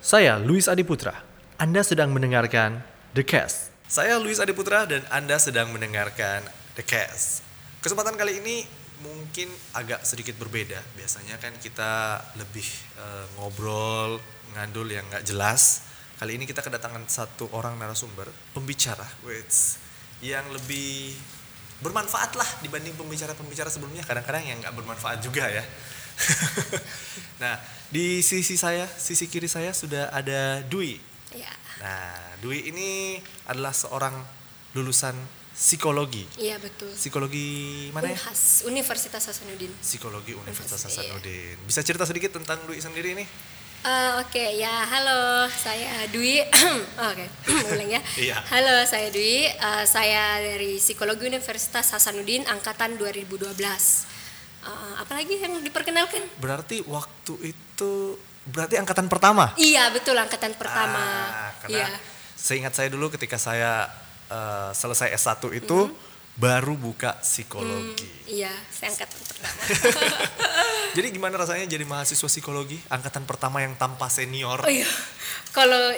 Saya Luis Adiputra. Anda sedang mendengarkan The Cast. Saya Luis Adiputra dan Anda sedang mendengarkan The Cast. Kesempatan kali ini mungkin agak sedikit berbeda. Biasanya kan kita lebih eh, ngobrol, ngandul yang nggak jelas. Kali ini kita kedatangan satu orang narasumber, pembicara, wait, yang lebih bermanfaat lah dibanding pembicara-pembicara sebelumnya. Kadang-kadang yang nggak bermanfaat juga ya. nah, di sisi saya, sisi kiri saya sudah ada Dwi. Ya, Nah, Dwi ini adalah seorang lulusan psikologi. iya betul. Psikologi mana ya? Unhas, Universitas Hasanuddin. Psikologi Universitas iya. Hasanuddin. Bisa cerita sedikit tentang Dwi sendiri nih? Eh, Oke, ya halo, saya Dwi. Oke, ulang ya. Iya. Halo, saya Dwi. Eh, saya dari Psikologi Universitas Hasanuddin angkatan 2012. Eh, apalagi yang diperkenalkan? Berarti waktu itu berarti angkatan pertama. Iya, betul angkatan pertama. Ah, karena Iya. seingat saya dulu ketika saya eh, selesai S1 itu baru buka psikologi. Iya, saya angkatan pertama. Jadi gimana rasanya jadi mahasiswa psikologi angkatan pertama yang tanpa senior? Oh iya, kalau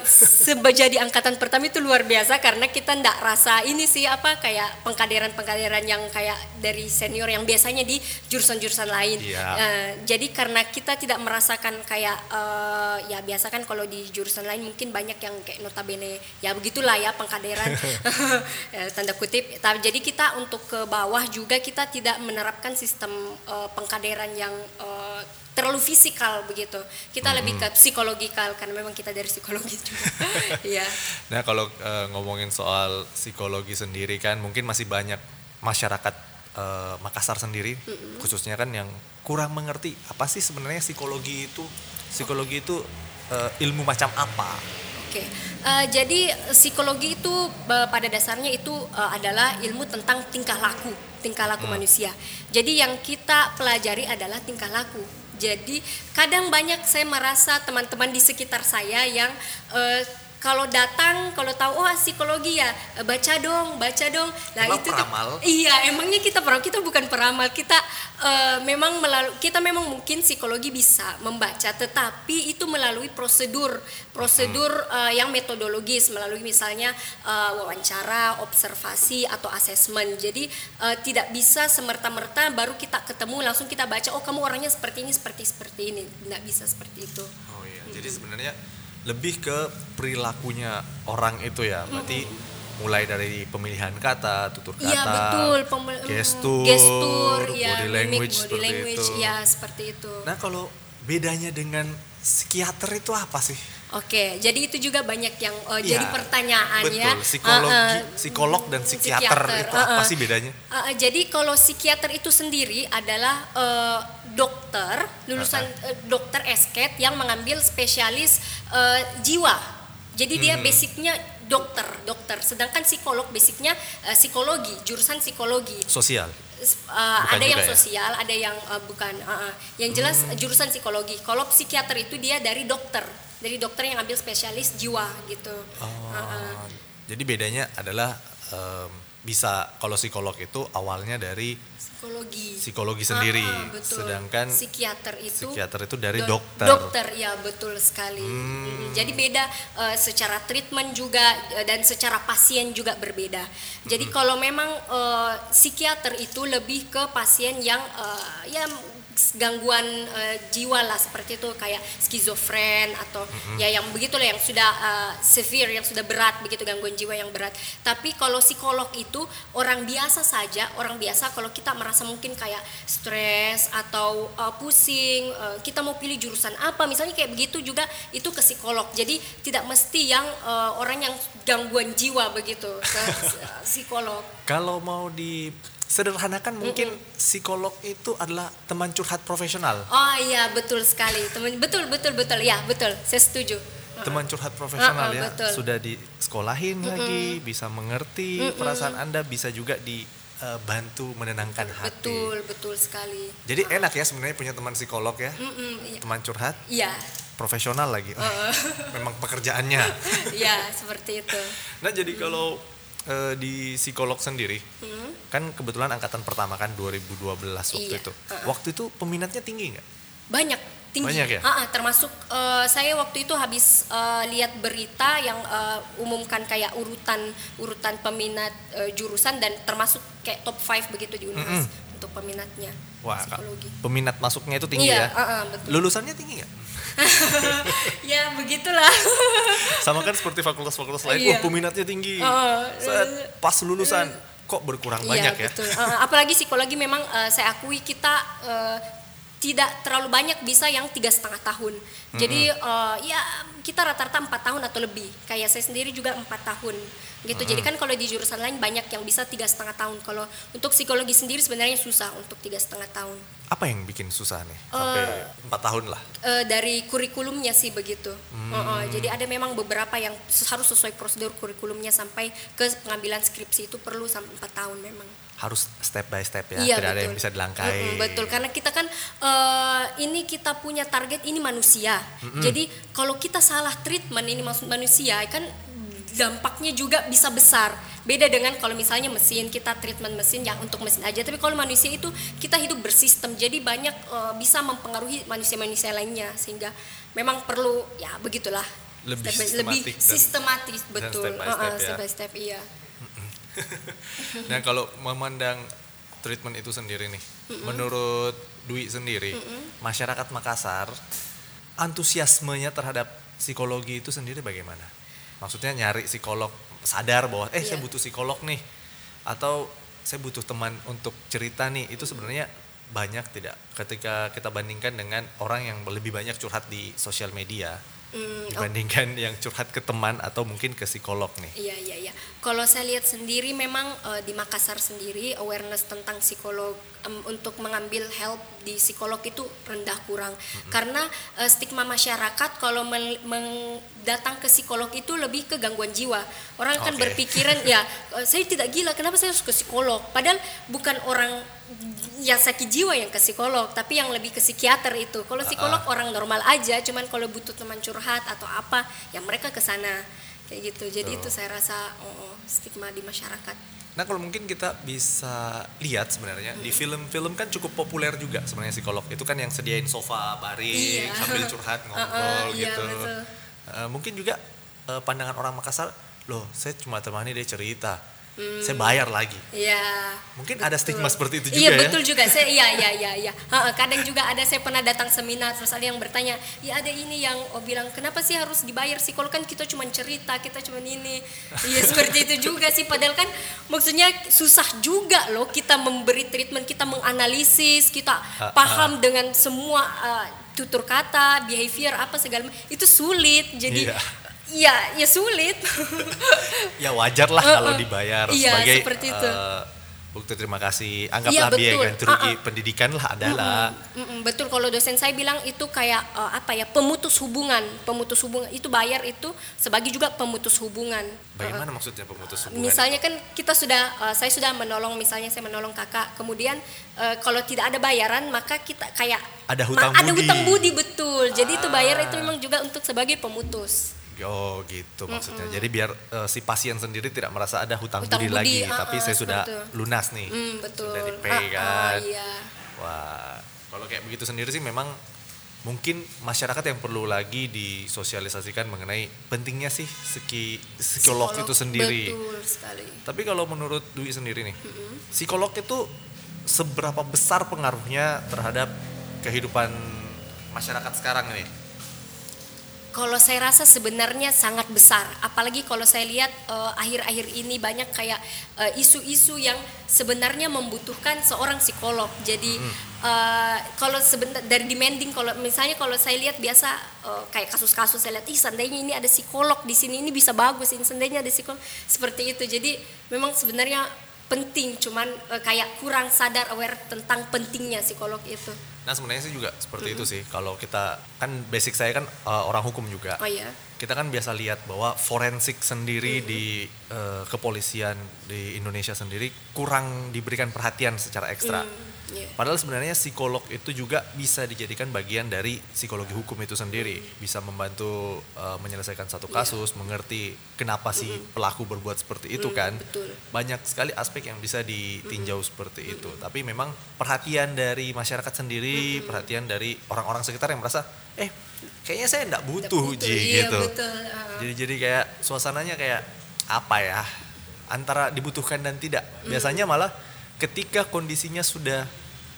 jadi angkatan pertama itu luar biasa karena kita ndak rasa ini sih apa kayak pengkaderan-pengkaderan yang kayak dari senior yang biasanya di jurusan-jurusan lain. Iya. Eh, jadi karena kita tidak merasakan kayak eh, ya biasa kan kalau di jurusan lain mungkin banyak yang kayak notabene ya begitulah ya pengkaderan Eh, tanda kutip. Tapi jadi kita untuk ke bawah juga kita tidak menerapkan sistem eh, pengkaderan yang eh, terlalu fisikal begitu. Kita lebih ke psikologikal karena memang kita dari psikologi juga. Iya. Nah kalau eh, ngomongin soal psikologi sendiri kan mungkin masih banyak masyarakat eh, Makassar sendiri khususnya kan yang kurang mengerti apa sih sebenarnya psikologi itu psikologi itu eh, ilmu macam apa? Oke. Eh, jadi psikologi itu eh, pada dasarnya itu eh, adalah ilmu tentang tingkah laku, tingkah laku manusia. Jadi yang kita pelajari adalah tingkah laku. Jadi kadang banyak saya merasa teman-teman di sekitar saya yang eh, kalau datang kalau tahu oh psikologi ya baca dong baca dong. Nah Emang itu tuh- peramal? iya emangnya kita peramal? Kita bukan peramal. Kita eh, memang melalui kita memang mungkin psikologi bisa membaca tetapi itu melalui prosedur prosedur eh, yang metodologis. Melalui misalnya eh, wawancara observasi atau asesmen. Jadi eh, tidak bisa semerta-merta baru kita ketemu langsung kita baca oh kamu orangnya seperti ini seperti seperti ini. Tidak bisa seperti itu. Oh iya, jadi sebenarnya lebih ke perilakunya orang itu ya, berarti mulai dari pemilihan kata, tutur kata, Iya betul, pemel- gestur, gestur, ya, body language body seperti language, itu. ya seperti itu. Nah kalau bedanya dengan psikiater itu apa sih? Oke, jadi itu juga banyak yang uh, Iya, jadi pertanyaan ya. Betul, psikologi, Uh, uh, psikolog dan psikiater, psikiater, itu uh, apa uh. sih bedanya? Uh, uh, jadi kalau psikiater itu sendiri adalah uh, dokter lulusan uh, dokter esket yang mengambil spesialis uh, jiwa. Jadi dia Hmm. basicnya dokter, dokter. Sedangkan psikolog basicnya uh, psikologi, jurusan psikologi. Sosial. Uh, Bukan ada yang ya? sosial, ada yang uh, bukan. uh, uh. Yang jelas Hmm. jurusan psikologi. Kalau psikiater itu dia dari dokter, dari dokter yang ambil spesialis jiwa gitu. Oh, Uh, uh. Jadi bedanya adalah em, bisa kalau psikolog itu awalnya dari Psikologi. psikologi sendiri, Uh, uh, betul. sedangkan psikiater itu psikiater itu dari do- dokter. Dokter ya betul sekali. Hmm. Mm, Jadi beda uh, secara treatment juga uh, dan secara pasien juga berbeda. Jadi Hmm. kalau memang uh, psikiater itu lebih ke pasien yang uh, ya gangguan uh, jiwa lah seperti itu kayak skizofren atau Hmm. ya yang begitulah yang sudah uh, severe yang sudah berat begitu gangguan jiwa yang berat. Tapi kalau psikolog itu orang biasa saja, orang biasa kalau kita merasa mungkin kayak stres atau uh, pusing, uh, kita mau pilih jurusan apa misalnya kayak begitu juga itu ke psikolog. Jadi tidak mesti yang uh, orang yang gangguan jiwa begitu ke psikolog. Kalau mau disederhanakan mungkin psikolog itu adalah teman curhat profesional. Oh iya betul sekali teman betul betul betul ya betul saya setuju. Teman curhat profesional Uh-uh, ya, betul. sudah disekolahin lagi, bisa mengerti perasaan Anda, bisa juga dibantu menenangkan hati. Betul betul sekali. Jadi enak ya sebenarnya punya teman psikolog ya, Mm-mm, iya. teman curhat Iya, profesional lagi. Memang pekerjaannya. iya seperti itu. Nah jadi kalau eh, di psikolog sendiri, Hmm. kan kebetulan angkatan pertama kan 2012 waktu Iya, itu. uh-uh. Waktu itu peminatnya tinggi nggak? banyak tinggi Banyak ya? Ah, ah, termasuk eh, saya waktu itu habis eh, lihat berita yang eh, umumkan kayak urutan urutan peminat eh, jurusan dan termasuk kayak top 5 begitu di Unhas untuk peminatnya Wah, psikologi peminat masuknya itu tinggi Iya, ya. ah, ah, betul. Lulusannya tinggi nggak? ya begitulah Sama kan seperti fakultas-fakultas lain, Iya. wah peminatnya tinggi. Oh, Saat pas lulusan kok berkurang banyak ya? Iya betul. Eh, apalagi psikologi memang eh, saya akui kita eh, tidak terlalu banyak bisa yang tiga setengah tahun. Jadi eh, ya kita rata-rata empat tahun atau lebih. Kayak saya sendiri juga empat tahun gitu. Jadi kan kalau di jurusan lain banyak yang bisa tiga setengah tahun. Kalau untuk psikologi sendiri sebenarnya susah untuk tiga setengah tahun. Apa yang bikin susah nih? Sampai empat tahun lah. Eh, dari kurikulumnya sih begitu. Oh, oh, jadi ada memang beberapa yang harus sesuai prosedur kurikulumnya sampai ke pengambilan skripsi itu perlu sampai empat tahun memang. Harus step by step ya, Iya, tidak ada betul. yang bisa dilangkai. Mm-mm, betul, karena kita kan eh, ini kita punya target ini manusia. Jadi kalau kita salah treatment ini maksud manusia kan dampaknya juga bisa besar. Beda dengan kalau misalnya mesin kita treatment mesin yang untuk mesin aja, tapi kalau manusia itu kita hidup bersistem. Jadi banyak eh, bisa mempengaruhi manusia-manusia lainnya sehingga memang perlu ya begitulah. Lebih Step by- sistematik lebih dan- sistematis dan betul. step by step ya. step by step, iya. Nah kalau memandang treatment itu sendiri nih, menurut Dwi sendiri, masyarakat Makassar antusiasmenya terhadap psikologi itu sendiri bagaimana? Maksudnya nyari psikolog sadar bahwa eh saya Iya. butuh psikolog nih atau saya butuh teman untuk cerita nih itu sebenarnya banyak tidak ketika kita bandingkan dengan orang yang lebih banyak curhat di sosial media Mm, dibandingkan yang curhat ke teman atau mungkin ke psikolog nih. Iya iya iya. Kalau saya lihat sendiri memang eh, di Makassar sendiri awareness tentang psikolog em, untuk mengambil help di psikolog itu rendah kurang karena eh, stigma masyarakat kalau datang ke psikolog itu lebih ke gangguan jiwa. Orang kan Oke. berpikiran ya eh, saya tidak gila kenapa saya harus ke psikolog? Padahal bukan orang yang sakit jiwa yang ke psikolog, tapi yang lebih ke psikiater itu. Kalau psikolog orang normal aja, cuman kalau butuh teman curhat atau apa, ya mereka ke sana kayak gitu. Jadi itu saya rasa oh, oh, stigma di masyarakat. Nah kalau mungkin kita bisa lihat sebenarnya di film-film kan cukup populer juga sebenarnya psikolog itu kan yang sediain sofa baring Iya. sambil curhat ngobrol Uh-uh, iya, gitu. betul. Eh, mungkin juga eh, pandangan orang Makassar, loh saya cuma temani dia cerita, Hmm. saya bayar lagi. Iya. Mungkin ada stigma seperti itu Iya juga ya. betul juga. Saya iya iya iya iya. Kadang juga ada saya pernah datang seminar terus ada yang bertanya, "Ya ada ini yang oh bilang, "Kenapa sih harus dibayar psikolog kan kita cuma cerita, kita cuma ini." Iya seperti itu juga sih padahal kan maksudnya susah juga loh kita memberi treatment, kita menganalisis, kita Ha, paham dengan semua uh, tutur kata, behavior apa segala macam. itu sulit. Jadi Iya. Iya, ya sulit. Ya wajar lah kalau dibayar Iya, sebagai seperti itu. eh, bukti terima kasih. Anggaplah biaya betul. ganti rugi Uh-uh. pendidikan lah adalah. Mm-mm, betul kalau dosen saya bilang itu kayak eh, apa ya pemutus hubungan pemutus hubungan itu bayar itu sebagai juga pemutus hubungan Bagaimana maksudnya pemutus hubungan? misalnya kan kita sudah eh, saya sudah menolong misalnya saya menolong kakak kemudian eh, kalau tidak ada bayaran maka kita kayak Ada hutang ada budi. hutang budi betul jadi itu bayar Ah. itu memang juga untuk sebagai pemutus Oh gitu maksudnya. Jadi biar eh, si pasien sendiri tidak merasa ada hutang, Hutang budi, budi, lagi, ah, tapi ah, saya sudah itu. lunas nih. Hmm, betul Sudah di pay ah, kan. iya. Wah, kalau kayak begitu sendiri sih memang mungkin masyarakat yang perlu lagi disosialisasikan mengenai pentingnya sih psiki, psikolog, itu sendiri. betul sekali Tapi kalau menurut Dwi sendiri nih, psikolog itu seberapa besar pengaruhnya terhadap kehidupan masyarakat sekarang ini? Kalau saya rasa sebenarnya sangat besar, apalagi kalau saya lihat eh, akhir-akhir ini banyak kayak eh, isu-isu yang sebenarnya membutuhkan seorang psikolog. Jadi eh, kalau sebentar dari demanding, kalau misalnya kalau saya lihat biasa eh, kayak kasus-kasus saya lihat, ih seandainya ini ada psikolog di sini ini bisa bagus, ini seandainya ada psikolog seperti itu. Jadi memang sebenarnya penting, cuman eh, kayak kurang sadar aware tentang pentingnya psikolog itu. Nah sebenarnya sih juga seperti itu sih. Kalau kita kan basic saya kan uh, orang hukum juga. Oh iya. Kita kan biasa lihat bahwa forensik sendiri di uh, kepolisian di Indonesia sendiri kurang diberikan perhatian secara ekstra. Iya. Padahal sebenarnya psikolog itu juga bisa dijadikan bagian dari psikologi hukum itu sendiri, bisa membantu uh, menyelesaikan satu Iya. kasus, mengerti kenapa si pelaku berbuat seperti itu kan. betul. Banyak sekali aspek yang bisa ditinjau seperti itu. Tapi memang perhatian dari masyarakat sendiri, perhatian dari orang-orang sekitar yang merasa, eh kayaknya saya enggak butuh, Ji iya, gitu. betul. Uh, Jadi jadi kayak suasananya kayak apa ya? Antara dibutuhkan dan tidak. Biasanya malah ketika kondisinya sudah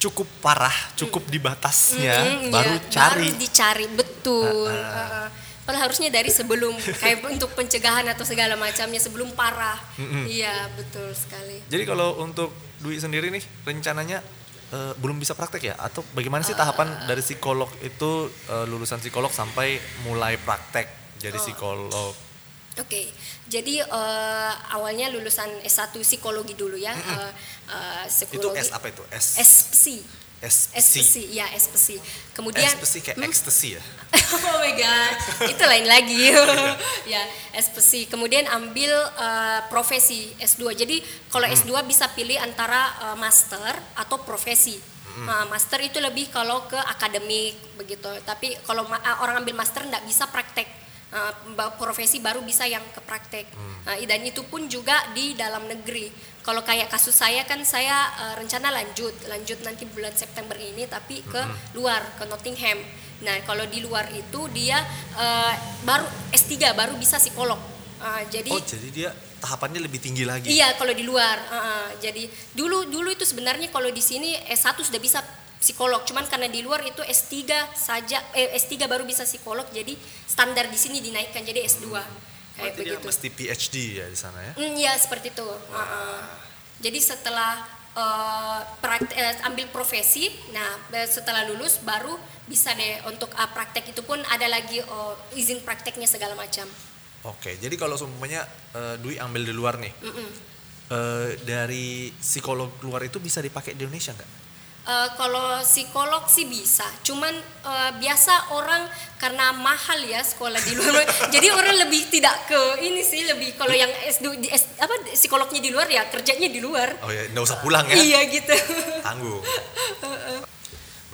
cukup parah, cukup di batasnya, mm, baru iya, cari. baru dicari betul. Ah, ah. Uh, Padahal harusnya dari sebelum kayak untuk pencegahan atau segala macamnya sebelum parah. Iya betul sekali. Jadi kalau untuk Dwi sendiri nih rencananya eh, belum bisa praktek ya? Atau bagaimana sih tahapan dari psikolog itu eh, lulusan psikolog sampai mulai praktek jadi psikolog? Oke, jadi eh, awalnya lulusan S1 psikologi dulu ya. eh, eh, Itu psikologi. S apa itu? S SPSI. SPC. Ya SPSI. Kemudian SPC kayak ecstasy ya? oh my god, itu lain lagi. ya, SPSI. Kemudian ambil eh, profesi S2. Jadi kalau S2 bisa pilih antara eh, master atau profesi. Nah, master itu lebih kalau ke akademik begitu. Tapi kalau ma- ah, orang ambil master nggak bisa praktek. Ba- profesi baru bisa yang ke praktek. Nah, dan itu pun juga di dalam negeri. Kalau kayak kasus saya kan saya eh, rencana lanjut, lanjut nanti bulan September ini tapi ke luar ke Nottingham. Nah, kalau di luar itu dia eh, baru S3 baru bisa psikolog. Eh, jadi Oh jadi dia tahapannya lebih tinggi lagi? Iya, kalau di luar. uh, uh. jadi dulu dulu itu sebenarnya kalau di sini S1 sudah bisa psikolog, cuman karena di luar itu S3 saja eh, S3 baru bisa psikolog. Jadi standar di sini dinaikkan jadi S2. Kayak Berarti dia begitu. mesti PhD ya di sana ya? Mm, ya seperti itu. Uh, uh. Jadi setelah uh, praktek, eh, ambil profesi, nah setelah lulus baru bisa deh untuk uh, praktek itu pun ada lagi uh, izin prakteknya segala macam. Oke, jadi kalau semuanya eh, Dwi ambil di luar nih, eh, dari psikolog luar itu bisa dipakai di Indonesia nggak? Eh, kalau psikolog sih bisa, cuman eh, biasa orang karena mahal ya sekolah di luar, jadi orang lebih tidak ke ini sih lebih kalau yang S2 di S, apa psikolognya di luar ya kerjanya di luar. Oh ya, nggak usah pulang ya? Iya gitu. Tanggung.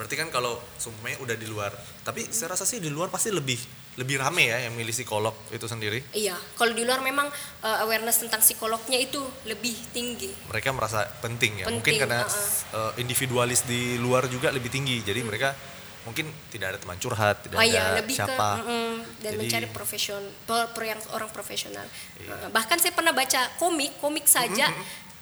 Berarti kan kalau semuanya udah di luar, tapi saya rasa sih di luar pasti lebih lebih rame ya yang milih psikolog itu sendiri. Iya, kalau di luar memang eh, awareness tentang psikolognya itu lebih tinggi. Mereka merasa penting ya. mungkin Penting, karena uh-uh. eh, individualis di luar juga lebih tinggi. Jadi mereka mungkin tidak ada teman curhat, tidak Hmm. Oh iya, ada lebih siapa. ke mm, dan Jadi- mencari profesion, per, per yang orang profesional. Uh, bahkan saya pernah baca komik, komik saja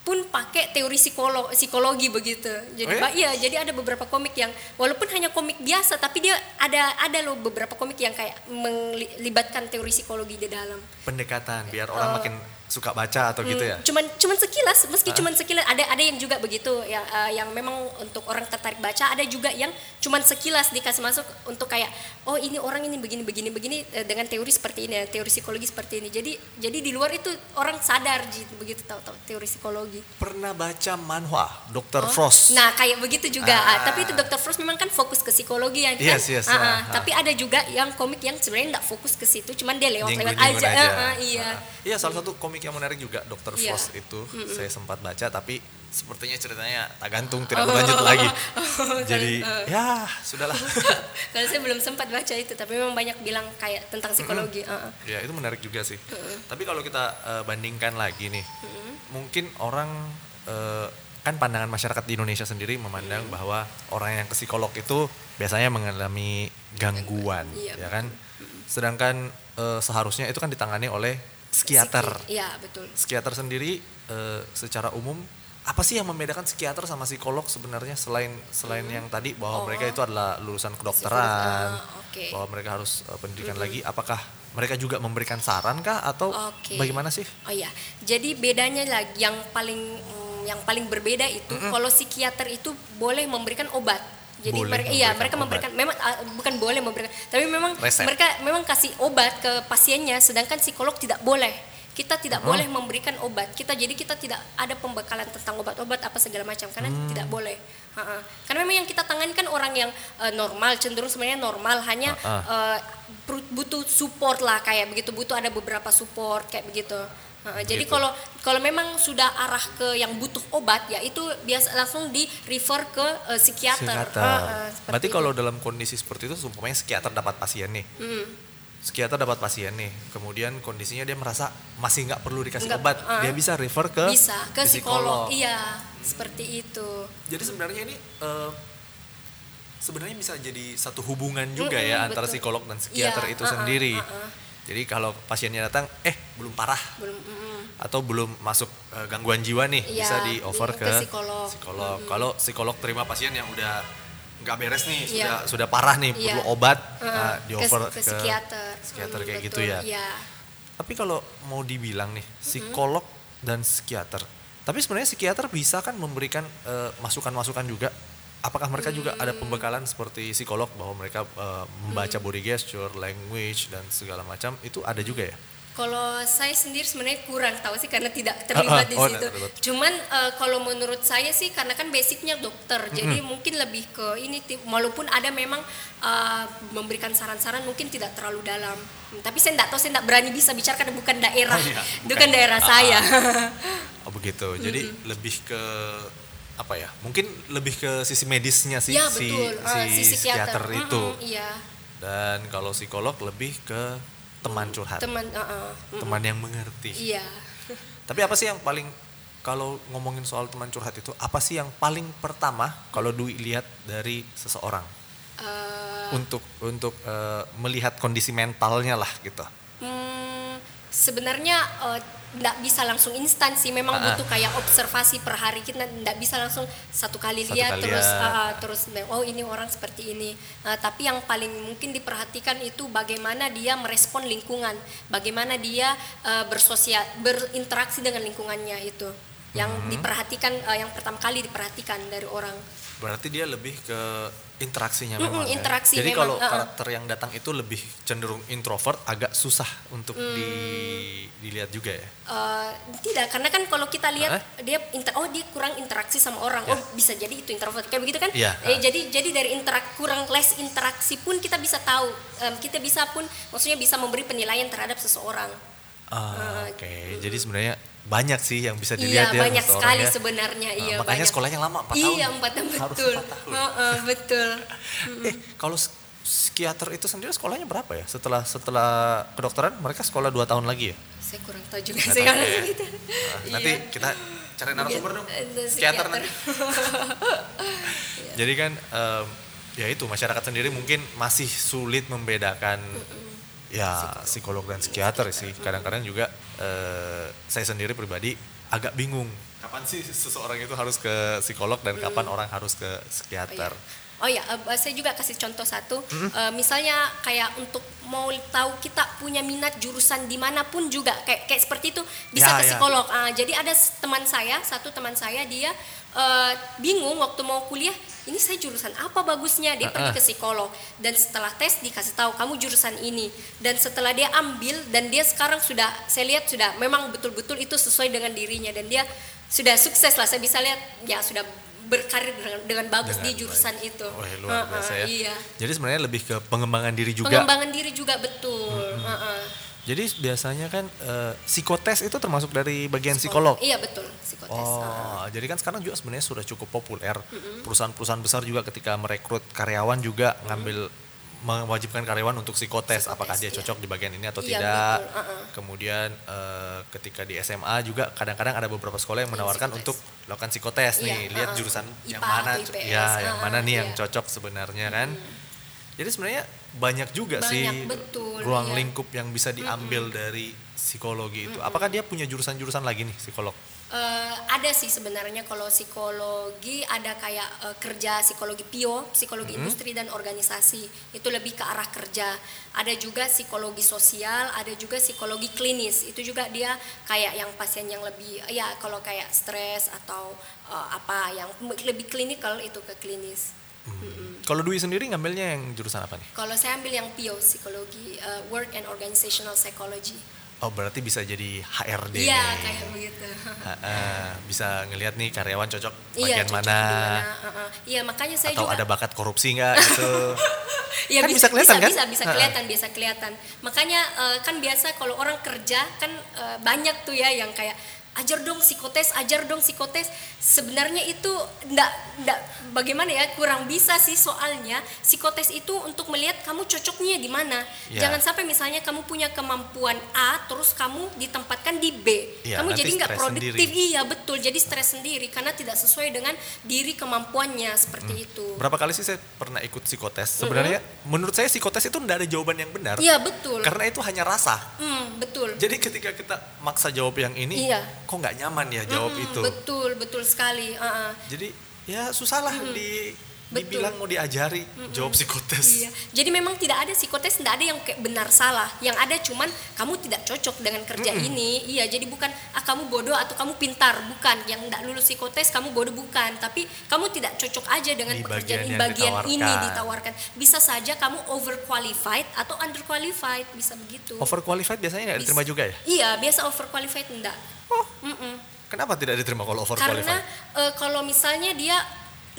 pun pakai teori psikolog, psikologi begitu. Jadi Oh ya? iya, jadi ada beberapa komik yang walaupun hanya komik biasa, tapi dia ada ada loh beberapa komik yang kayak melibatkan teori psikologi di dalam. Pendekatan biar orang makin suka baca atau gitu ya. Hmm, cuman cuman sekilas meski cuman sekilas ada ada yang juga begitu yang eh, yang memang untuk orang tertarik baca ada juga yang cuman sekilas dikasih masuk untuk kayak oh ini orang ini begini begini begini eh, dengan teori seperti ini teori psikologi seperti ini jadi jadi di luar itu orang sadar Ji, begitu tahu tahu teori psikologi Pernah baca manhwa Dr. Oh, Frost? Nah, kayak begitu juga. Ah. Ah, tapi itu Dr. Frost memang kan fokus ke psikologi ya. kan? Yes, yes, Ah, ah. ah, ah. Tapi ada juga yang komik yang sebenarnya nggak fokus ke situ, cuman dia lewat-lewat aja. Ah, ah, iya. Ah, Iya, salah satu komik yang menarik juga Dr. Iya. Frost itu saya sempat baca tapi sepertinya ceritanya tak gantung tidak berlanjut lagi. Oh, Jadi eh. ya sudahlah. Kalau saya belum sempat baca itu, tapi memang banyak bilang kayak tentang psikologi. Ah, ah. ya itu menarik juga sih. Tapi kalau kita eh, bandingkan lagi nih, mungkin orang eh, kan pandangan masyarakat di Indonesia sendiri memandang bahwa orang yang ke psikolog itu biasanya mengalami gangguan, Iya, ya kan? Sedangkan eh, seharusnya itu kan ditangani oleh psikiater. Psiki- Iya, betul. Psikiater sendiri eh, secara umum apa sih yang membedakan psikiater sama psikolog sebenarnya selain selain yang tadi bahwa Oh. mereka itu adalah lulusan kedokteran, Ah, oke. bahwa mereka harus eh, pendidikan lagi, apakah mereka juga memberikan saran kah atau Oke. bagaimana sih? Oh iya, jadi bedanya lagi yang paling mm, yang paling berbeda itu kalau psikiater itu boleh memberikan obat. Jadi Boleh mereka iya memberikan mereka obat. memberikan memang ah, bukan boleh memberikan, tapi memang Resep. mereka memang kasih obat ke pasiennya, sedangkan psikolog tidak boleh. kita tidak boleh memberikan obat. Kita jadi kita tidak ada pembekalan tentang obat-obat apa segala macam karena Hmm. tidak boleh. Ha-ha. Karena memang yang kita tangani kan orang yang eh, normal, cenderung sebenarnya normal, hanya Ha-ha. eh, perut- butuh support lah kayak begitu, butuh ada beberapa support kayak begitu. Jadi Gitu. kalau kalau memang sudah arah ke yang butuh obat ya itu biasa langsung di refer ke eh, psikiater. Psikiater. Ha-ha, seperti Berarti itu. kalau dalam kondisi seperti itu, umpamanya psikiater dapat pasien nih, Mm. psikiater dapat pasien nih, kemudian kondisinya dia merasa masih nggak perlu dikasih Nggak, obat, ah. dia bisa refer ke bisa ke ke psikolog. Iya, seperti itu. Jadi sebenarnya ini eh, sebenarnya bisa jadi satu hubungan juga ya Mm-mm, antara betul. psikolog dan psikiater Iya, itu uh-uh, sendiri. uh-uh. Jadi kalau pasiennya datang, eh belum parah Belum mm, atau belum masuk eh, gangguan jiwa nih, Iya, bisa di over ke ke, psikolog. psikolog. Kalau psikolog terima pasien yang udah nggak beres nih, Iya. sudah sudah parah nih, Iya. perlu obat, uh, nah, di ke, over ke psikiater. psikiater Mm, kayak gitu betul, ya. Iya. Tapi kalau mau dibilang nih, psikolog dan psikiater. Tapi sebenarnya psikiater bisa kan memberikan eh, masukan-masukan juga. Apakah mereka juga ada pembekalan seperti psikolog bahwa mereka eh, membaca body gesture, language dan segala macam itu ada juga ya? Kalau saya sendiri sebenarnya kurang tahu sih karena tidak terlibat di Oh, situ. terlibat. Cuman eh, kalau menurut saya sih karena kan basicnya dokter, jadi mungkin lebih ke ini. Walaupun ada memang eh, memberikan saran-saran mungkin tidak terlalu dalam. Hmm, Tapi saya tidak tahu, saya tidak berani bisa bicara karena bukan daerah, Oh, iya, bukan, bukan. daerah Ah, saya. Oh begitu. Jadi lebih ke apa ya? Mungkin lebih ke sisi medisnya sih ya si betul, Eh, si si psikiater psikiater itu. Mm-mm, Iya, Dan kalau psikolog lebih ke teman curhat, teman. eh, mm, teman yang mengerti. Iya. Tapi apa sih yang paling kalau ngomongin soal teman curhat itu apa sih yang paling pertama kalau Dwi lihat dari seseorang Eh, untuk untuk eh, melihat kondisi mentalnya lah gitu. Hmm, sebenarnya tidak bisa langsung instan sih. Memang Ah, ah. butuh kayak observasi per hari kita tidak bisa langsung satu kali Satu lihat kali terus ah, ah, terus oh ini orang seperti ini. Nah, tapi yang paling mungkin diperhatikan itu bagaimana dia merespon lingkungan, bagaimana dia eh, bersosial berinteraksi dengan lingkungannya itu. Yang Hmm. diperhatikan eh, yang pertama kali diperhatikan dari orang. Berarti dia lebih ke interaksinya Mm-mm, memang. ya. interaksi Jadi memang, kalau ah, ah. karakter yang datang itu lebih cenderung introvert, agak susah untuk Hmm. di- dilihat juga ya. Eh, tidak karena kan kalau kita lihat Hah? dia inter oh dia kurang interaksi sama orang Ya. oh bisa jadi itu introvert kayak begitu kan Iya, Eh, jadi jadi dari interak kurang less interaksi pun kita bisa tahu em, kita bisa pun maksudnya bisa memberi penilaian terhadap seseorang Eh, Oke, jadi sebenarnya banyak sih yang bisa iya dilihat ya banyak sekali ya. sebenarnya iya makanya banyak. sekolahnya lama 4 tahun. iya empat tahun Harus betul empat tahun. Heeh, betul Eh, kalau psikiater itu sendiri sekolahnya berapa ya? Setelah setelah kedokteran mereka sekolah 2 tahun lagi ya? saya kurang tahu juga sih tahu kalau ya. gitu Nah, nanti Iya. kita cari narasumber dong. Eh, Psikiater nanti. Jadi kan em, ya itu masyarakat sendiri mungkin masih sulit membedakan ya psikolog dan psikiater sih. Kadang-kadang juga eh, saya sendiri pribadi agak bingung kapan sih seseorang itu harus ke psikolog dan kapan orang harus ke psikiater. Oh ya, eh, saya juga kasih contoh satu. Eh, misalnya kayak untuk mau tahu kita punya minat jurusan di mana pun juga kayak kayak seperti itu bisa Ya, ke ya. psikolog. Ah, jadi ada teman saya, satu teman saya dia eh, bingung waktu mau kuliah. Ini saya jurusan apa bagusnya? Dia pergi Ah, ah. ke psikolog dan setelah tes dikasih tahu kamu jurusan ini. Dan setelah dia ambil dan dia sekarang sudah saya lihat sudah memang betul-betul itu sesuai dengan dirinya dan dia sudah sukses lah. Saya bisa lihat ya sudah berkarir dengan, dengan bagus Dengan di jurusan baik. itu. Wah, luar Heeh, biasa ya. Iya. Jadi sebenarnya lebih ke pengembangan diri juga. Pengembangan diri juga betul. Heeh. Jadi biasanya kan eh, psikotes itu termasuk dari bagian psikolog. Iya betul psikotes. Oh, jadi kan sekarang juga sebenarnya sudah cukup populer. Perusahaan-perusahaan besar juga ketika merekrut karyawan juga ngambil mewajibkan karyawan untuk psikotes, Psikotes, apakah dia iya. cocok di bagian ini atau Iya, tidak. betul, uh-uh. Kemudian eh, ketika di SMA juga kadang-kadang ada beberapa sekolah yang Yang menawarkan psikotes. untuk melakukan psikotes nih, Iya, lihat uh-uh. jurusan yang IPA mana, atau IPS, ya yang uh-uh, mana nih yang iya. cocok sebenarnya kan. Jadi sebenarnya banyak juga sih Banyak, betul, ruang iya. lingkup yang bisa diambil dari psikologi itu. Apakah dia punya jurusan-jurusan lagi nih psikolog? Eh, ada sih sebenarnya kalau psikologi ada kayak eh, kerja psikologi PIO, psikologi industri dan organisasi. Itu lebih ke arah kerja. Ada juga psikologi sosial, ada juga psikologi klinis. Itu juga dia kayak yang pasien yang lebih ya kalau kayak stres atau eh, apa yang lebih klinikal itu ke klinis. Kalau Dwi sendiri ngambilnya yang jurusan apa nih? Kalau saya ambil yang PIO, psikologi eh, work and organizational psychology. Oh berarti bisa jadi HRD Iya nih. kayak begitu. Ha-ha, bisa ngelihat nih karyawan cocok Iya, bagian cocok mana, di mana, uh-uh. Iya makanya saya atau juga ada bakat korupsi nggak gitu. Iya Kan bisa, bisa kelihatan, bisa, kan? bisa, bisa kelihatan, bisa kelihatan. Makanya eh, kan biasa kalau orang kerja kan eh, banyak tuh ya yang kayak ajar dong psikotes, ajar dong psikotes. Sebenarnya itu ndak ndak bagaimana ya kurang bisa sih soalnya psikotes itu untuk melihat kamu cocoknya di mana. Ya. Jangan sampai misalnya kamu punya kemampuan A terus kamu ditempatkan di B. Iya, kamu jadi nggak stres produktif. sendiri. Iya betul, jadi stres sendiri karena tidak sesuai dengan diri kemampuannya seperti Hmm. itu. Berapa kali sih saya pernah ikut psikotes? Sebenarnya menurut saya psikotes itu nggak ada jawaban yang benar. Iya betul. Karena itu hanya rasa. Hmm, betul. Jadi ketika kita maksa jawab yang ini, Iya. Kok nggak nyaman ya jawab Mm-mm, itu. Betul, betul sekali. uh-uh. Jadi ya susah lah di Betul. dibilang mau diajari jawab psikotes. Iya. Jadi memang tidak ada psikotes, tidak ada yang kayak benar salah. Yang ada cuman kamu tidak cocok dengan kerja ini. Iya, jadi bukan ah kamu bodoh atau kamu pintar, bukan. Yang tidak lulus psikotes kamu bodoh bukan, tapi kamu tidak cocok aja dengan Di pekerjaan bagian bagian ini ditawarkan. ditawarkan. Bisa saja kamu overqualified atau underqualified, bisa begitu. Overqualified biasanya nggak diterima juga ya? Iya, biasa overqualified enggak. Oh, Mm-mm. kenapa tidak diterima kalau Karena overqualified? eh, kalau misalnya dia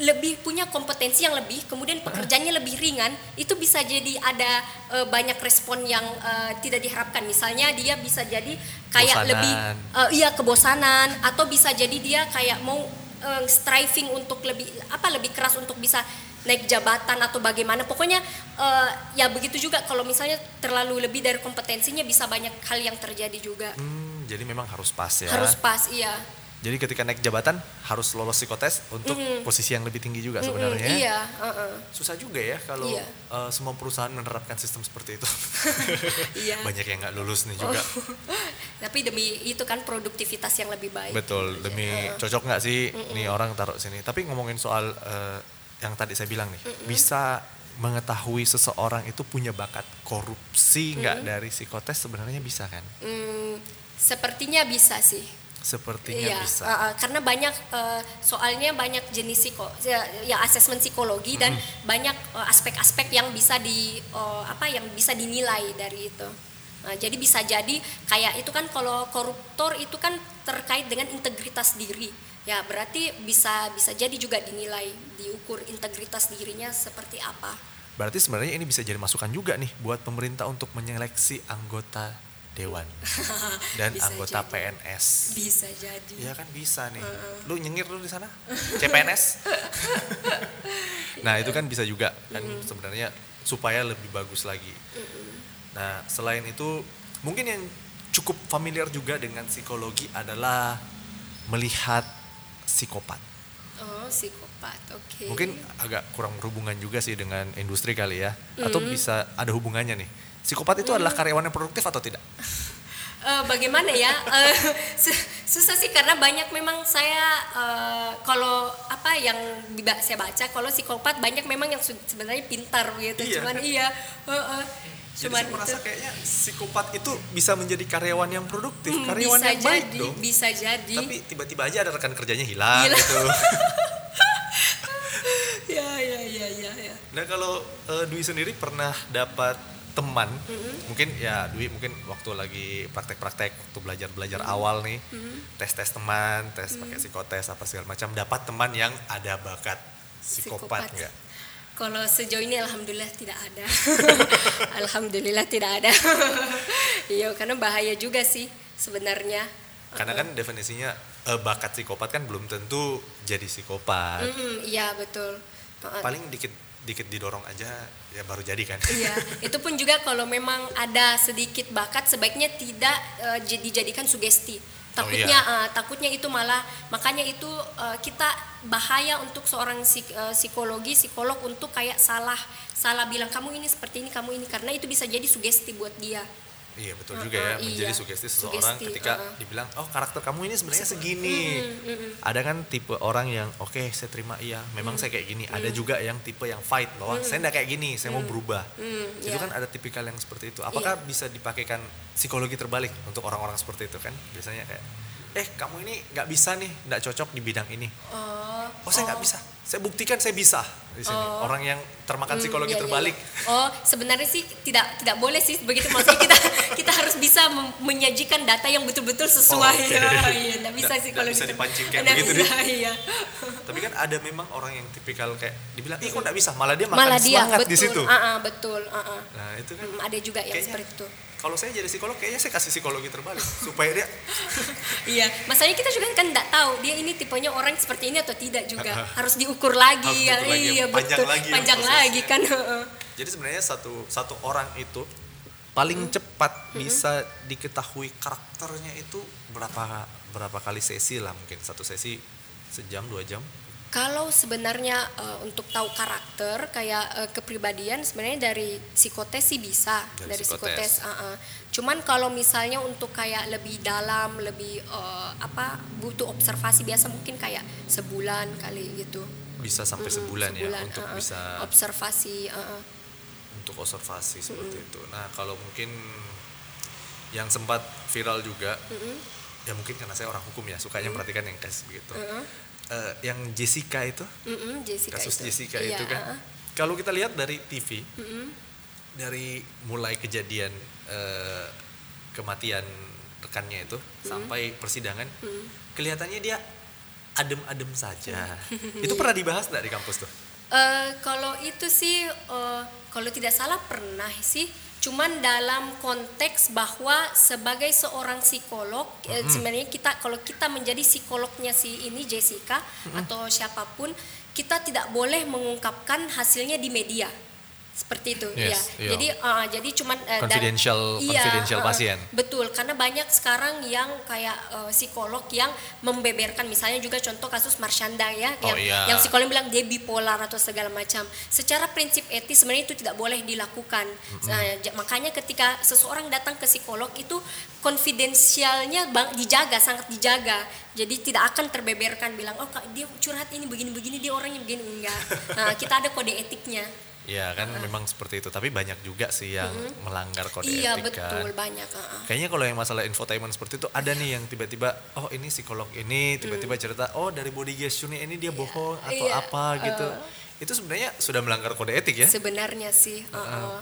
lebih punya kompetensi yang lebih, kemudian pekerjaannya lebih ringan, itu bisa jadi ada eh, banyak respon yang eh, tidak diharapkan. Misalnya dia bisa jadi kayak Bosanan. lebih eh, iya kebosanan atau bisa jadi dia kayak mau eh, striving untuk lebih apa lebih keras untuk bisa naik jabatan atau bagaimana. Pokoknya eh, ya begitu juga kalau misalnya terlalu lebih dari kompetensinya bisa banyak hal yang terjadi juga. Hmm, jadi memang harus pas ya. Harus pas, iya. Jadi ketika naik jabatan harus lolos psikotes untuk posisi yang lebih tinggi juga sebenarnya. Iya, uh-uh. Susah juga ya kalau Iya. eh, semua perusahaan menerapkan sistem seperti itu. Iya. Banyak yang nggak lulus nih juga. Tapi demi itu kan produktivitas yang lebih baik. Betul, demi cocok nggak sih nih orang taruh sini. Tapi ngomongin soal eh, yang tadi saya bilang nih, bisa mengetahui seseorang itu punya bakat korupsi nggak dari psikotes sebenarnya bisa kan? Hmm, sepertinya bisa sih. Sepertinya Iya, bisa. uh, uh, karena banyak uh, soalnya banyak jenis psiko, ya, ya asesmen psikologi dan banyak uh, aspek-aspek yang bisa di uh, apa yang bisa dinilai dari itu. Nah, jadi bisa jadi kayak itu kan kalau koruptor itu kan terkait dengan integritas diri. Ya, berarti bisa bisa jadi juga dinilai, diukur integritas dirinya seperti apa. Berarti sebenarnya ini bisa jadi masukan juga nih buat pemerintah untuk menyeleksi anggota dewan dan Bisa anggota jadi. PNS. Bisa jadi. Iya kan bisa nih. Lu nyengir lu di sana? CPNS? nah, itu kan bisa juga kan sebenarnya supaya lebih bagus lagi. Nah, selain itu mungkin yang cukup familiar juga dengan psikologi adalah melihat psikopat. Oh, psikopat. Oke. Mungkin agak kurang berhubungan juga sih dengan industri kali ya. Atau bisa ada hubungannya nih. Psikopat itu adalah karyawan yang produktif atau tidak? Eh, bagaimana ya su- susah sih karena banyak memang saya eh, kalau apa yang saya baca kalau psikopat banyak memang yang sebenarnya pintar gitu Iya. cuman iya eh, eh, Jadi cuman saya merasa itu kayaknya psikopat itu bisa menjadi karyawan yang produktif, Hmm, karyawan bisa yang baik jadi dong. bisa jadi Tapi tiba-tiba aja ada rekan kerjanya hilang Hilang. gitu. ya ya ya ya ya Nah kalau eh, Dwi sendiri pernah dapat teman, mungkin ya Dwi mungkin waktu lagi praktek-praktek, waktu belajar-belajar awal nih, tes-tes teman, tes pakai psikotes apa segala macam, dapat teman yang ada bakat psikopat Psikopat. nggak? kalau sejauh ini alhamdulillah tidak ada. Alhamdulillah tidak ada. Iya karena bahaya juga sih sebenarnya. Karena kan definisinya eh, bakat psikopat kan belum tentu jadi psikopat. Iya betul. Eh, Paling dikit dikit didorong aja ya baru jadi kan. Iya, itu pun juga kalau memang ada sedikit bakat sebaiknya tidak jadi dijadikan sugesti. Takutnya iya. eh, takutnya itu malah makanya itu eh, kita bahaya untuk seorang psik- eh, psikologi psikolog untuk kayak salah salah bilang kamu ini seperti ini kamu ini karena itu bisa jadi sugesti buat dia. Iya betul juga ya menjadi iya. sugesti seseorang Sugesti, ketika uh-uh. dibilang oh karakter kamu ini sebenarnya segini. Ada kan tipe orang yang oke saya terima iya memang Mm. saya kayak gini. Ada juga yang tipe yang fight bahwa saya enggak kayak gini saya mau berubah. Hmm, Itu iya. kan ada tipikal yang seperti itu. Apakah bisa dipakaikan psikologi terbalik untuk orang-orang seperti itu kan? Biasanya kayak eh kamu ini nggak bisa nih nggak cocok di bidang ini. Oh, Oh saya nggak bisa. Saya buktikan saya bisa. Di sini? Oh. Orang yang termakan Hmm, psikologi iya, iya, terbalik. iya. Oh, sebenarnya sih tidak tidak boleh sih begitu maksudnya kita kita harus bisa menyajikan data yang betul-betul sesuai. Oh, oke. Iya, tidak bisa sih kalau bisa gitu. dipancing kayak begitu, bisa, iya. Tapi kan ada memang orang yang tipikal kayak dibilang, ih kok nggak bisa, malah dia makan Malah dia semangat betul. di situ. Ah, ah, betul, ah, ah. Nah itu kan Hmm, ada juga yang seperti itu. kalau saya jadi psikolog kayaknya saya kasih psikologi terbalik supaya dia Iya, masalahnya kita juga kan tidak tahu dia ini tipenya orang seperti ini atau tidak juga. Harus diukur lagi Harus ya. diukur lagi, Iya, panjang betul. lagi panjang lagi kan. jadi sebenarnya satu satu orang itu paling Hmm. cepat bisa diketahui karakternya itu berapa berapa kali sesi lah mungkin satu sesi sejam dua jam Kalau sebenarnya eh, untuk tahu karakter kayak eh, kepribadian sebenarnya dari psikotes sih bisa Dari dari, psikotes. psikotes. ah, ah. Cuman kalau misalnya untuk kayak lebih dalam, lebih eh, apa butuh observasi biasa mungkin kayak sebulan kali gitu. Bisa sampai Mm-mm, sebulan, ya untuk ah. bisa observasi. ah. untuk observasi seperti itu. Nah kalau mungkin yang sempat viral juga, ya mungkin karena saya orang hukum ya sukanya perhatikan yang kasus begitu. Eh, yang Jessica itu, Mm-mm, Jessica kasus itu. Jessica Iya, itu kan, ah. kalau kita lihat dari TV, dari mulai kejadian eh, kematian rekannya itu sampai persidangan, kelihatannya dia adem-adem saja. itu pernah dibahas nggak di kampus tuh? Eh, kalau itu sih, eh, kalau tidak salah pernah sih. Cuman dalam konteks bahwa sebagai seorang psikolog, eh, sebenarnya kita kalau kita menjadi psikolognya si ini Jessica atau siapa pun, kita tidak boleh mengungkapkan hasilnya di media. Seperti itu, Yes, ya. iya. Jadi, eh, jadi cuman eh, dan- Confidential- confidential eh, pasien. Betul, karena banyak sekarang yang kayak eh, psikolog yang membeberkan, misalnya juga contoh kasus Marshanda ya, Oh, yang, iya. yang psikolog bilang dia bipolar atau segala macam. Secara prinsip etis sebenarnya itu tidak boleh dilakukan. Nah, j- makanya ketika seseorang datang ke psikolog itu konfidensialnya bang dijaga, sangat dijaga. Jadi tidak akan terbeberkan bilang oh dia curhat ini begini-begini dia orangnya begini enggak. Nah, kita ada kode etiknya. Ya kan memang seperti itu, tapi banyak juga sih yang melanggar kode iya etik kan. betul banyak. ah, ah. Kayaknya kalau yang masalah infotainment seperti itu ada nih yang tiba-tiba oh ini psikolog ini tiba-tiba cerita oh dari body gesture ini dia bohong atau Iya, apa gitu. Itu sebenarnya sudah melanggar kode etik ya. Sebenarnya sih. ah, ah.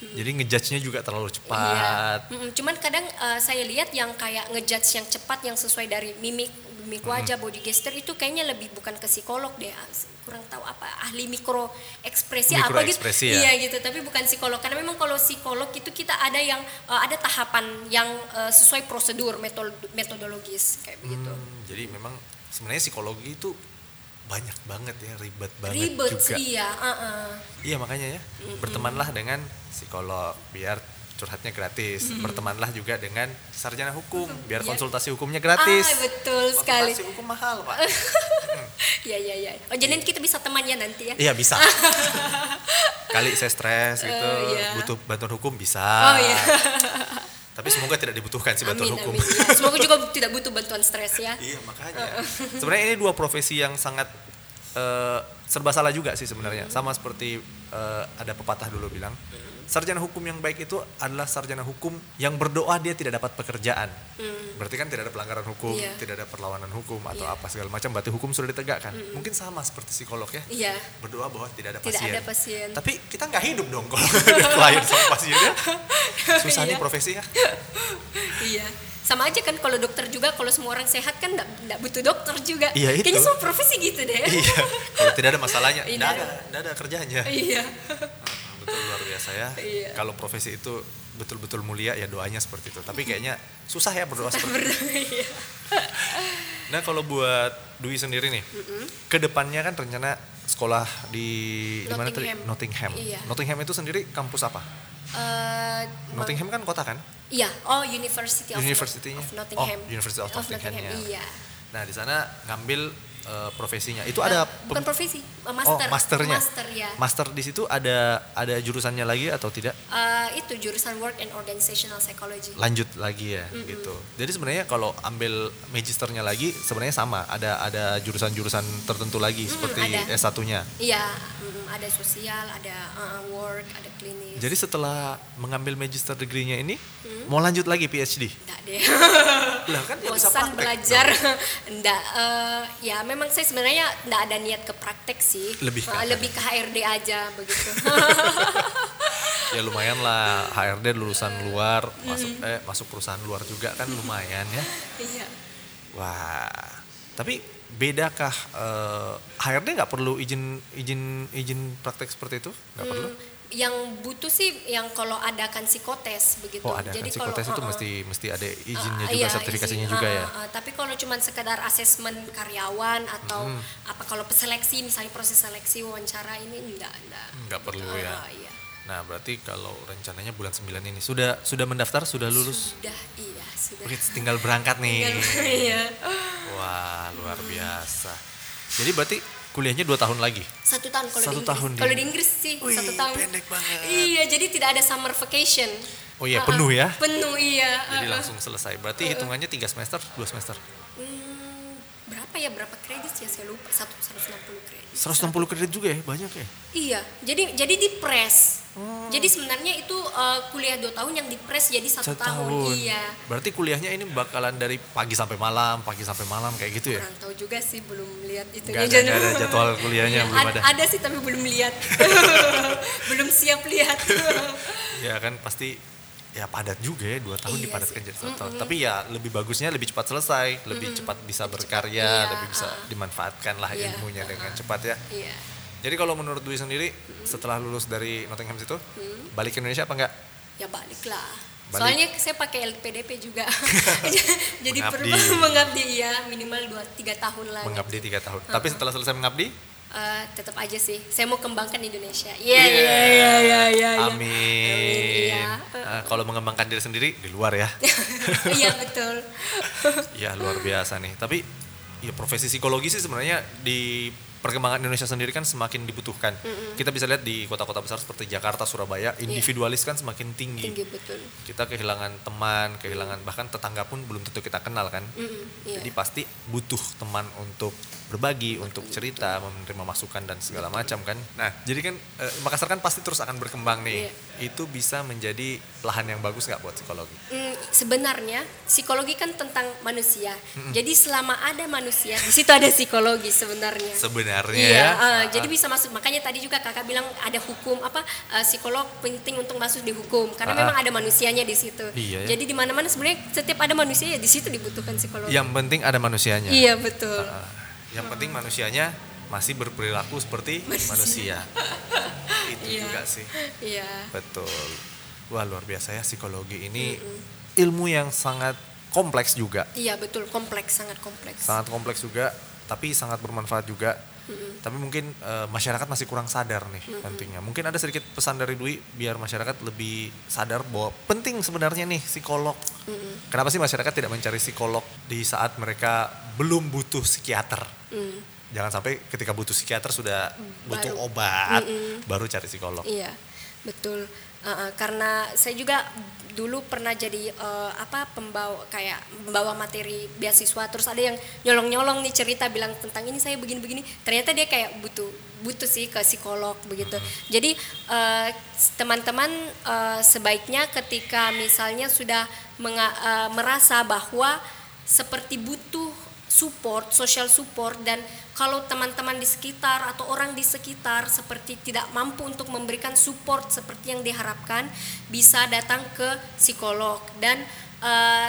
Jadi ngejudge-nya juga terlalu Iya. cepat. Mm-mm. Cuman kadang uh, saya lihat yang kayak ngejudge yang cepat yang sesuai dari mimik mimik wajah body gesture itu kayaknya lebih bukan ke psikolog deh Ah, kurang tahu apa ahli mikro ekspresi Mikro apa gitu ekspresi ya? iya gitu tapi bukan psikolog karena memang kalau psikolog itu kita ada yang uh, ada tahapan yang uh, sesuai prosedur metode metodologis kayak begitu Hmm, jadi memang sebenarnya psikologi itu banyak banget ya ribet banget ribet juga. iya uh-uh. Iya makanya ya bertemanlah dengan psikolog biar curhatnya gratis. Bertemanlah juga dengan sarjana hukum biar Iya. konsultasi hukumnya gratis. ah betul sekali Konsultasi hukum mahal pak. iya iya iya oh jadi kita bisa teman ya nanti ya Iya bisa. Kali saya stres gitu, Eh, iya. butuh bantuan hukum bisa. oh iya Tapi semoga tidak dibutuhkan sih bantuan amin hukum. amin ya. semoga juga tidak butuh bantuan stres ya iya makanya. sebenarnya ini dua profesi yang sangat eh, serba salah juga sih sebenarnya. Sama seperti eh, ada pepatah dulu bilang, sarjana hukum yang baik itu adalah sarjana hukum yang berdoa dia tidak dapat pekerjaan. Berarti kan tidak ada pelanggaran hukum, Iya. tidak ada perlawanan hukum atau Iya. apa segala macam. Berarti hukum sudah ditegakkan. Mungkin sama seperti psikolog ya. iya Berdoa bahwa tidak ada Tidak pasien. ada pasien. Tapi kita nggak hidup dong kalau ada klien sama pasiennya. Susah nih Iya. profesi ya. iya sama aja kan kalau dokter juga kalau semua orang sehat kan nggak butuh dokter juga Iya, itu. kayaknya semua profesi gitu deh iya. Kalau tidak ada masalahnya, tidak ada, tidak ada kerjanya. iya betul luar biasa ya. Iya. Kalau profesi itu betul-betul mulia ya doanya seperti itu. Tapi kayaknya susah ya berdoa seperti itu. Iya. Nah kalau buat Dwi sendiri nih, ke depannya kan rencana sekolah di di mana tadi? Nottingham. Nottingham. Iya. Nottingham itu sendiri kampus apa? Ma- Nottingham kan kota kan? iya oh University of, University-nya? of Nottingham Oh, University of Nottingham-nya. iya Nah di sana ngambil eh, profesinya. Itu ada Eh, bukan profesi eh, master Oh, masternya. master ya Master di situ ada ada jurusannya lagi atau tidak? Eh, itu jurusan work and organizational psychology lanjut lagi ya gitu. Jadi sebenarnya kalau ambil magisternya lagi sebenarnya sama, ada ada jurusan-jurusan tertentu lagi seperti ada. S1-nya. iya mm, ada sosial, ada uh, work, ada klinis. Jadi setelah mengambil magister degree-nya ini, Hmm? mau lanjut lagi PhD? Enggak deh. Lah kan bisa Bosan praktek belajar. Enggak eh, ya memang saya sebenarnya enggak ada niat ke praktek sih. Lebih ke apa lebih ke HRD aja begitu. Ya lumayan lah HRD lulusan luar, Hmm. masuk eh masuk perusahaan luar juga kan lumayan ya. Iya. Wah, tapi bedakah eh, HRD nggak perlu izin izin izin praktek seperti itu? Nggak perlu? Yang butuh sih yang kalau adakan psikotes begitu. Oh ada kan kalau- psikotes itu uh-uh. mesti mesti ada izinnya Uh, juga, iya, sertifikasinya izin. juga Uh, ya. uh, uh, tapi kalau cuma sekedar asesmen karyawan atau Hmm. apa kalau seleksi misalnya proses seleksi wawancara ini enggak enggak. Nggak perlu Uh, ya. Iya. Nah berarti kalau rencananya bulan 9 ini sudah sudah mendaftar, sudah lulus, Sudah iya sudah. Wih, tinggal berangkat nih. Tinggal- Iya. Wah luar biasa. Jadi berarti kuliahnya dua tahun lagi. Satu tahun kalau Satu di Inggris. tahun di- Kalau di Inggris sih Wih, satu tahun. pendek banget. Iya, jadi tidak ada summer vacation. Oh iya, Uh-uh. penuh ya? Penuh iya. Jadi uh-uh. langsung selesai. Berarti hitungannya tiga semester, dua semester. Hmm, berapa ya berapa kredit ya saya lupa satu 160 kredit. 160 kredit juga ya, banyak ya. Iya, jadi jadi di press. Oh. Jadi sebenarnya itu uh, kuliah dua tahun yang di press jadi satu tahun. Iya. Berarti kuliahnya ini bakalan dari pagi sampai malam, pagi sampai malam kayak gitu ya? Kurang tahu juga sih belum lihat itu. Nggak ada, nggak ada jadwal kuliahnya, belum ada. Ada sih tapi belum lihat. belum siap lihat. Ya kan pasti ya padat juga ya dua tahun Iya sih. jadi satu tahun. Tapi ya lebih bagusnya lebih cepat selesai, lebih cepat bisa berkarya, Iya, lebih bisa ah. dimanfaatkan lah Iya, ilmunya ah, dengan cepat ya. Iya. Jadi kalau menurut Dwi sendiri setelah lulus dari Nottingham situ balik ke Indonesia apa enggak? Ya balik lah. Balik. Soalnya saya pakai LPDP juga. Jadi perlu Mengabdi. mengabdi ya minimal 2 3 tahun lah. Mengabdi tiga tahun. Tapi setelah selesai mengabdi, Eh, tetap aja sih. Saya mau kembangkan Indonesia. Iya Iya. iya iya iya iya. amin. Amin, iya. Eh, kalau mengembangkan diri sendiri di luar ya. Iya betul. ya luar biasa nih. Tapi ya profesi psikologi sih sebenarnya di perkembangan Indonesia sendiri kan semakin dibutuhkan. Kita bisa lihat di kota-kota besar seperti Jakarta, Surabaya, individualis kan semakin tinggi. Tinggi betul. Kita kehilangan teman, kehilangan bahkan tetangga pun belum tentu kita kenal kan. Mm-mm, iya. Jadi pasti butuh teman untuk berbagi, untuk cerita, menerima masukan dan segala macam kan. Nah, jadi kan eh, Makassar kan pasti terus akan berkembang nih. Iya. Itu bisa menjadi lahan yang bagus nggak buat psikologi? Mm, sebenarnya psikologi kan tentang manusia. Jadi selama ada manusia, di situ ada psikologi sebenarnya. Sebenarnya Iya, ya. eh, jadi bisa masuk. Makanya tadi juga kakak bilang ada hukum apa eh, psikolog penting untuk masuk di hukum karena Ah, memang ada manusianya di situ. Iya, ya. Jadi di mana-mana sebenarnya setiap ada manusia ya di situ dibutuhkan psikolog. Yang penting ada manusianya. Iya betul. Ah, yang penting manusianya masih berperilaku seperti manusia. Itu Iya. juga sih. Iya. Betul. Wah, luar biasa ya psikologi ini ilmu yang sangat kompleks juga. Iya betul kompleks sangat kompleks. sangat kompleks juga tapi sangat bermanfaat juga tapi mungkin eh, masyarakat masih kurang sadar nih pentingnya mungkin ada sedikit pesan dari Dwi biar masyarakat lebih sadar bahwa penting sebenarnya nih psikolog kenapa sih masyarakat tidak mencari psikolog di saat mereka belum butuh psikiater Mm. jangan sampai ketika butuh psikiater sudah butuh Baru. obat baru cari psikolog Iya, betul. Uh, uh, karena saya juga dulu pernah jadi uh, apa pembawa kayak membawa materi beasiswa terus ada yang nyolong-nyolong nih cerita bilang tentang ini saya begini-begini ternyata dia kayak butuh butuh sih ke psikolog begitu jadi uh, teman-teman uh, sebaiknya ketika misalnya sudah menga- uh, merasa bahwa seperti butuh support, social support dan kalau teman-teman di sekitar atau orang di sekitar seperti tidak mampu untuk memberikan support seperti yang diharapkan bisa datang ke psikolog. Dan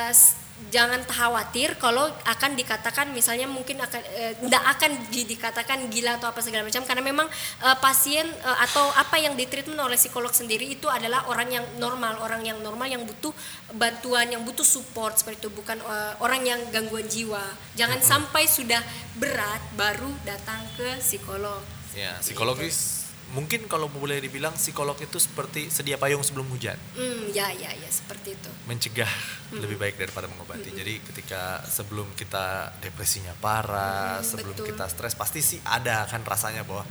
s- jangan khawatir kalau akan dikatakan misalnya mungkin akan eh, tidak akan di- dikatakan gila atau apa segala macam karena memang eh, pasien eh, atau apa yang ditreatment oleh psikolog sendiri itu adalah orang yang normal orang yang normal yang butuh bantuan yang butuh support seperti itu bukan eh, orang yang gangguan jiwa. Jangan sampai sudah berat baru datang ke psikolog. Ya psikologis mungkin kalau boleh dibilang psikolog itu seperti sedia payung sebelum hujan hmm ya ya ya seperti itu mencegah lebih baik daripada mengobati. Jadi ketika sebelum kita depresinya parah, Mm, sebelum betul. kita stres pasti sih ada kan rasanya bahwa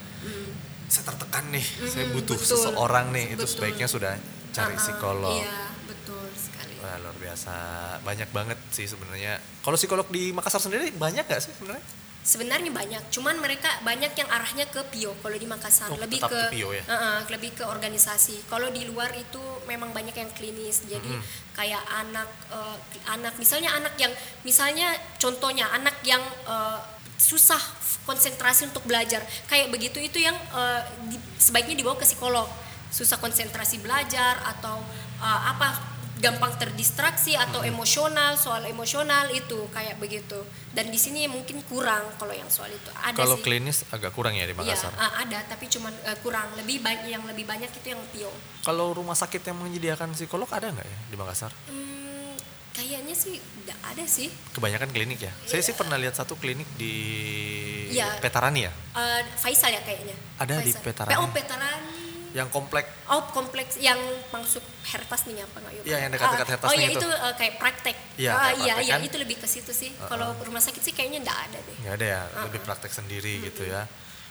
saya tertekan nih, saya butuh betul. seseorang nih, itu Betul. sebaiknya sudah cari ah, psikolog. iya betul sekali Wah luar biasa, banyak banget sih sebenarnya. Kalau psikolog di Makassar sendiri banyak gak sih sebenarnya? Sebenarnya banyak, cuman mereka banyak yang arahnya ke PIO kalau di Makassar, Oh, lebih ke, ke PIO ya? Uh-uh, lebih ke organisasi. Kalau di luar itu memang banyak yang klinis. Jadi Mm-hmm. kayak anak uh, anak misalnya anak yang misalnya contohnya anak yang uh, susah konsentrasi untuk belajar. Kayak begitu itu yang uh, di- sebaiknya dibawa ke psikolog. Susah konsentrasi belajar atau uh, apa gampang terdistraksi atau emosional soal emosional itu kayak begitu. Dan di sini mungkin kurang kalau yang soal itu. Ada Kalau sih. klinis agak kurang ya di Iya, Makassar. uh, ada tapi cuman uh, kurang. Lebih banyak yang lebih banyak itu yang PIO. Kalau rumah sakit yang menyediakan psikolog ada nggak ya di Makassar? Hmm, kayaknya sih nggak ada sih. Kebanyakan klinik ya. Saya sih pernah lihat satu klinik di Iya. Petarani ya, Eh, Faisal ya kayaknya. Ada di Faisal. Petarani. Oh, Petarani. Yang komplek Oh, kompleks yang masuk Hertas nih apa nggak? Iya, yang dekat-dekat Ah, Hertas Oh iya itu. itu eh, kayak praktek. Iya, Ah, iya iya kan. itu lebih ke situ sih. Kalau rumah sakit sih kayaknya nggak ada deh. nggak ada ya, lebih praktek sendiri gitu ya.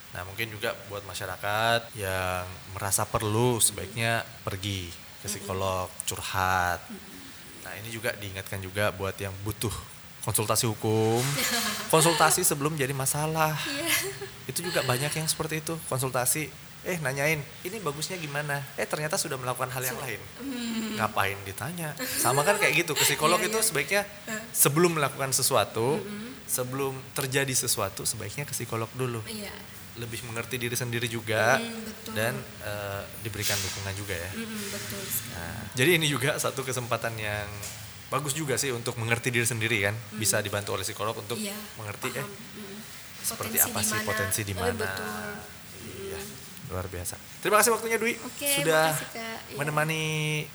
Nah mungkin juga buat masyarakat yang merasa perlu sebaiknya pergi ke psikolog, curhat. Nah ini juga diingatkan juga buat yang butuh konsultasi hukum, konsultasi sebelum jadi masalah. Itu juga banyak yang seperti itu, konsultasi, eh nanyain, ini bagusnya gimana? Eh ternyata sudah melakukan hal yang lain. Ngapain ditanya? Sama kan kayak gitu, ke psikolog Iya, itu iya. sebaiknya sebelum melakukan sesuatu, sebelum terjadi sesuatu, sebaiknya ke psikolog dulu. Iya. Lebih mengerti diri sendiri juga Mm, betul. dan eh, diberikan dukungan juga ya. Mm-mm, betul sekali. Nah, jadi ini juga satu kesempatan yang bagus juga sih untuk mengerti diri sendiri kan. Bisa dibantu oleh psikolog untuk Iya, mengerti eh paham. Mm. seperti apa di sih potensi di Oh, mana. betul. Iya, luar biasa. Terima kasih waktunya Dwi Oke, sudah makasih, Kak. Iya. menemani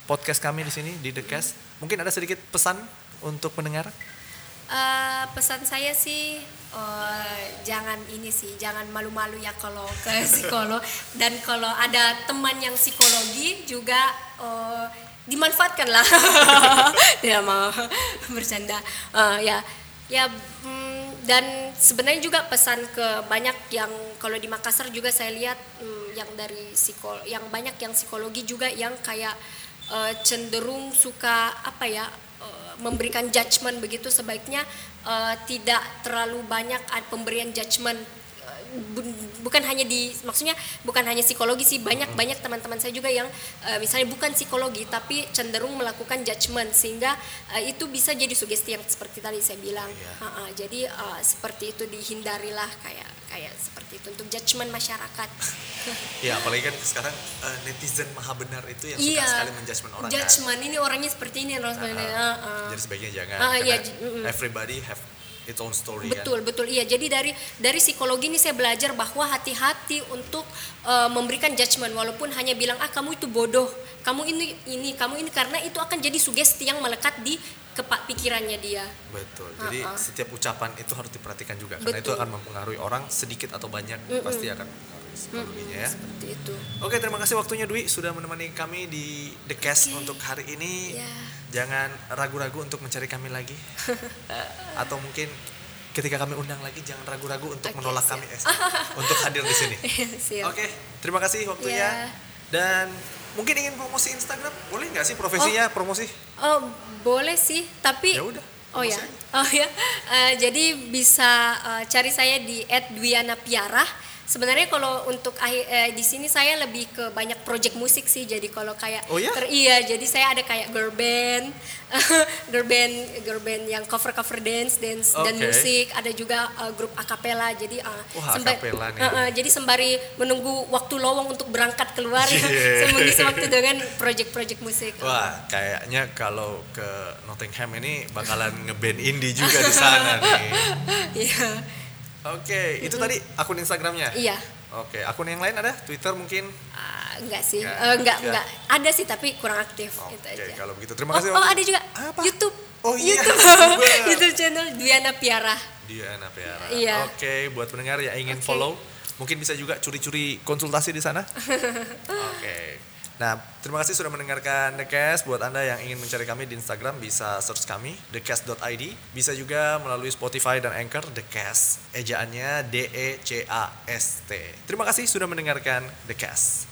podcast kami di sini di The Cast. Mungkin ada sedikit pesan untuk pendengar? Eh, pesan saya sih eh, jangan ini sih jangan malu-malu ya kalau ke psikolog dan kalau ada teman yang psikologi juga eh, dimanfaatkan lah tidak mau bercanda Eh, ya ya mm, dan sebenarnya juga pesan ke banyak yang kalau di Makassar juga saya lihat mm, yang dari psikol yang banyak yang psikologi juga yang kayak eh, cenderung suka apa ya eh, memberikan judgement begitu. Sebaiknya eh, tidak terlalu banyak pemberian judgement bu- bukan hanya di maksudnya bukan hanya psikologi sih banyak banyak teman-teman saya juga yang eh, misalnya bukan psikologi tapi cenderung melakukan judgement sehingga eh, itu bisa jadi sugesti yang seperti tadi saya bilang Iya. Ha-ha, jadi eh, seperti itu dihindarilah kayak kayak seperti itu untuk judgement masyarakat Ya apalagi kan sekarang eh, netizen maha benar itu yang suka iya sekali menjudgment orang kan. judgement ini orangnya seperti ini orang sebenarnya Ah, Ha-ha. Jadi sebaiknya jangan. Ah, iya, karena j- mm-mm. everybody have its own story kan. Betul, betul. Iya, jadi dari dari psikologi ini saya belajar bahwa hati-hati untuk eh, memberikan judgement walaupun hanya bilang ah kamu itu bodoh, kamu ini ini, kamu ini karena itu akan jadi sugesti yang melekat di kepak pikirannya dia. Betul. Jadi Ha-ha. setiap ucapan itu harus diperhatikan juga karena itu Betul. akan mempengaruhi orang sedikit atau banyak pasti akan psikologinya ya. Seperti itu. Oke, terima kasih waktunya Dwi sudah menemani kami di The Cast Oke. untuk hari ini. Ya. Jangan ragu-ragu untuk mencari kami lagi. Atau mungkin ketika kami undang lagi jangan ragu-ragu untuk Oke, menolak siap. kami eh, untuk hadir di sini. Siap. Oke, terima kasih waktunya. Ya. Dan mungkin ingin promosi Instagram, boleh nggak sih profesinya promosi? Oh, boleh sih, tapi Ya udah, Oh ya. Oh ya. Eh, jadi bisa eh, cari saya di @dwiana_piara. Sebenarnya kalau untuk eh, di sini saya lebih ke banyak project musik sih. Jadi kalau kayak Oh ya? ter- iya, jadi saya ada kayak girl band, girl band, girl band yang cover cover dance, dance dan Oke. musik. Ada juga eh, grup akapela. Jadi Wah, semba- akapela nih. Eh, eh, jadi sembari menunggu waktu lowong untuk berangkat keluar, Yeah. saya mengisi waktu dengan project-project musik. Wah, kayaknya kalau ke Nottingham ini bakalan ngeband indie juga di sana nih. Iya. Oke, itu tadi akun Instagramnya. Iya. Oke, akun yang lain ada? Twitter mungkin? Ah, enggak sih, Enggak. Eh, enggak, Enggak. enggak. Ada sih tapi kurang aktif Oke, itu aja. kalau begitu terima kasih. Oh, oh, waktu- ada juga Apa? YouTube. Oh iya, YouTube. YouTube channel Dwiana Piara. Diana Piara. Iya. Oke, buat pendengar yang ingin Oke. follow, mungkin bisa juga curi-curi konsultasi di sana. Oke. Nah, terima kasih sudah mendengarkan The Cast. Buat Anda yang ingin mencari kami di Instagram, bisa search kami, thecast.id. Bisa juga melalui Spotify dan Anchor, The Cast. Ejaannya D-E-C-A-S-T. Terima kasih sudah mendengarkan The Cast.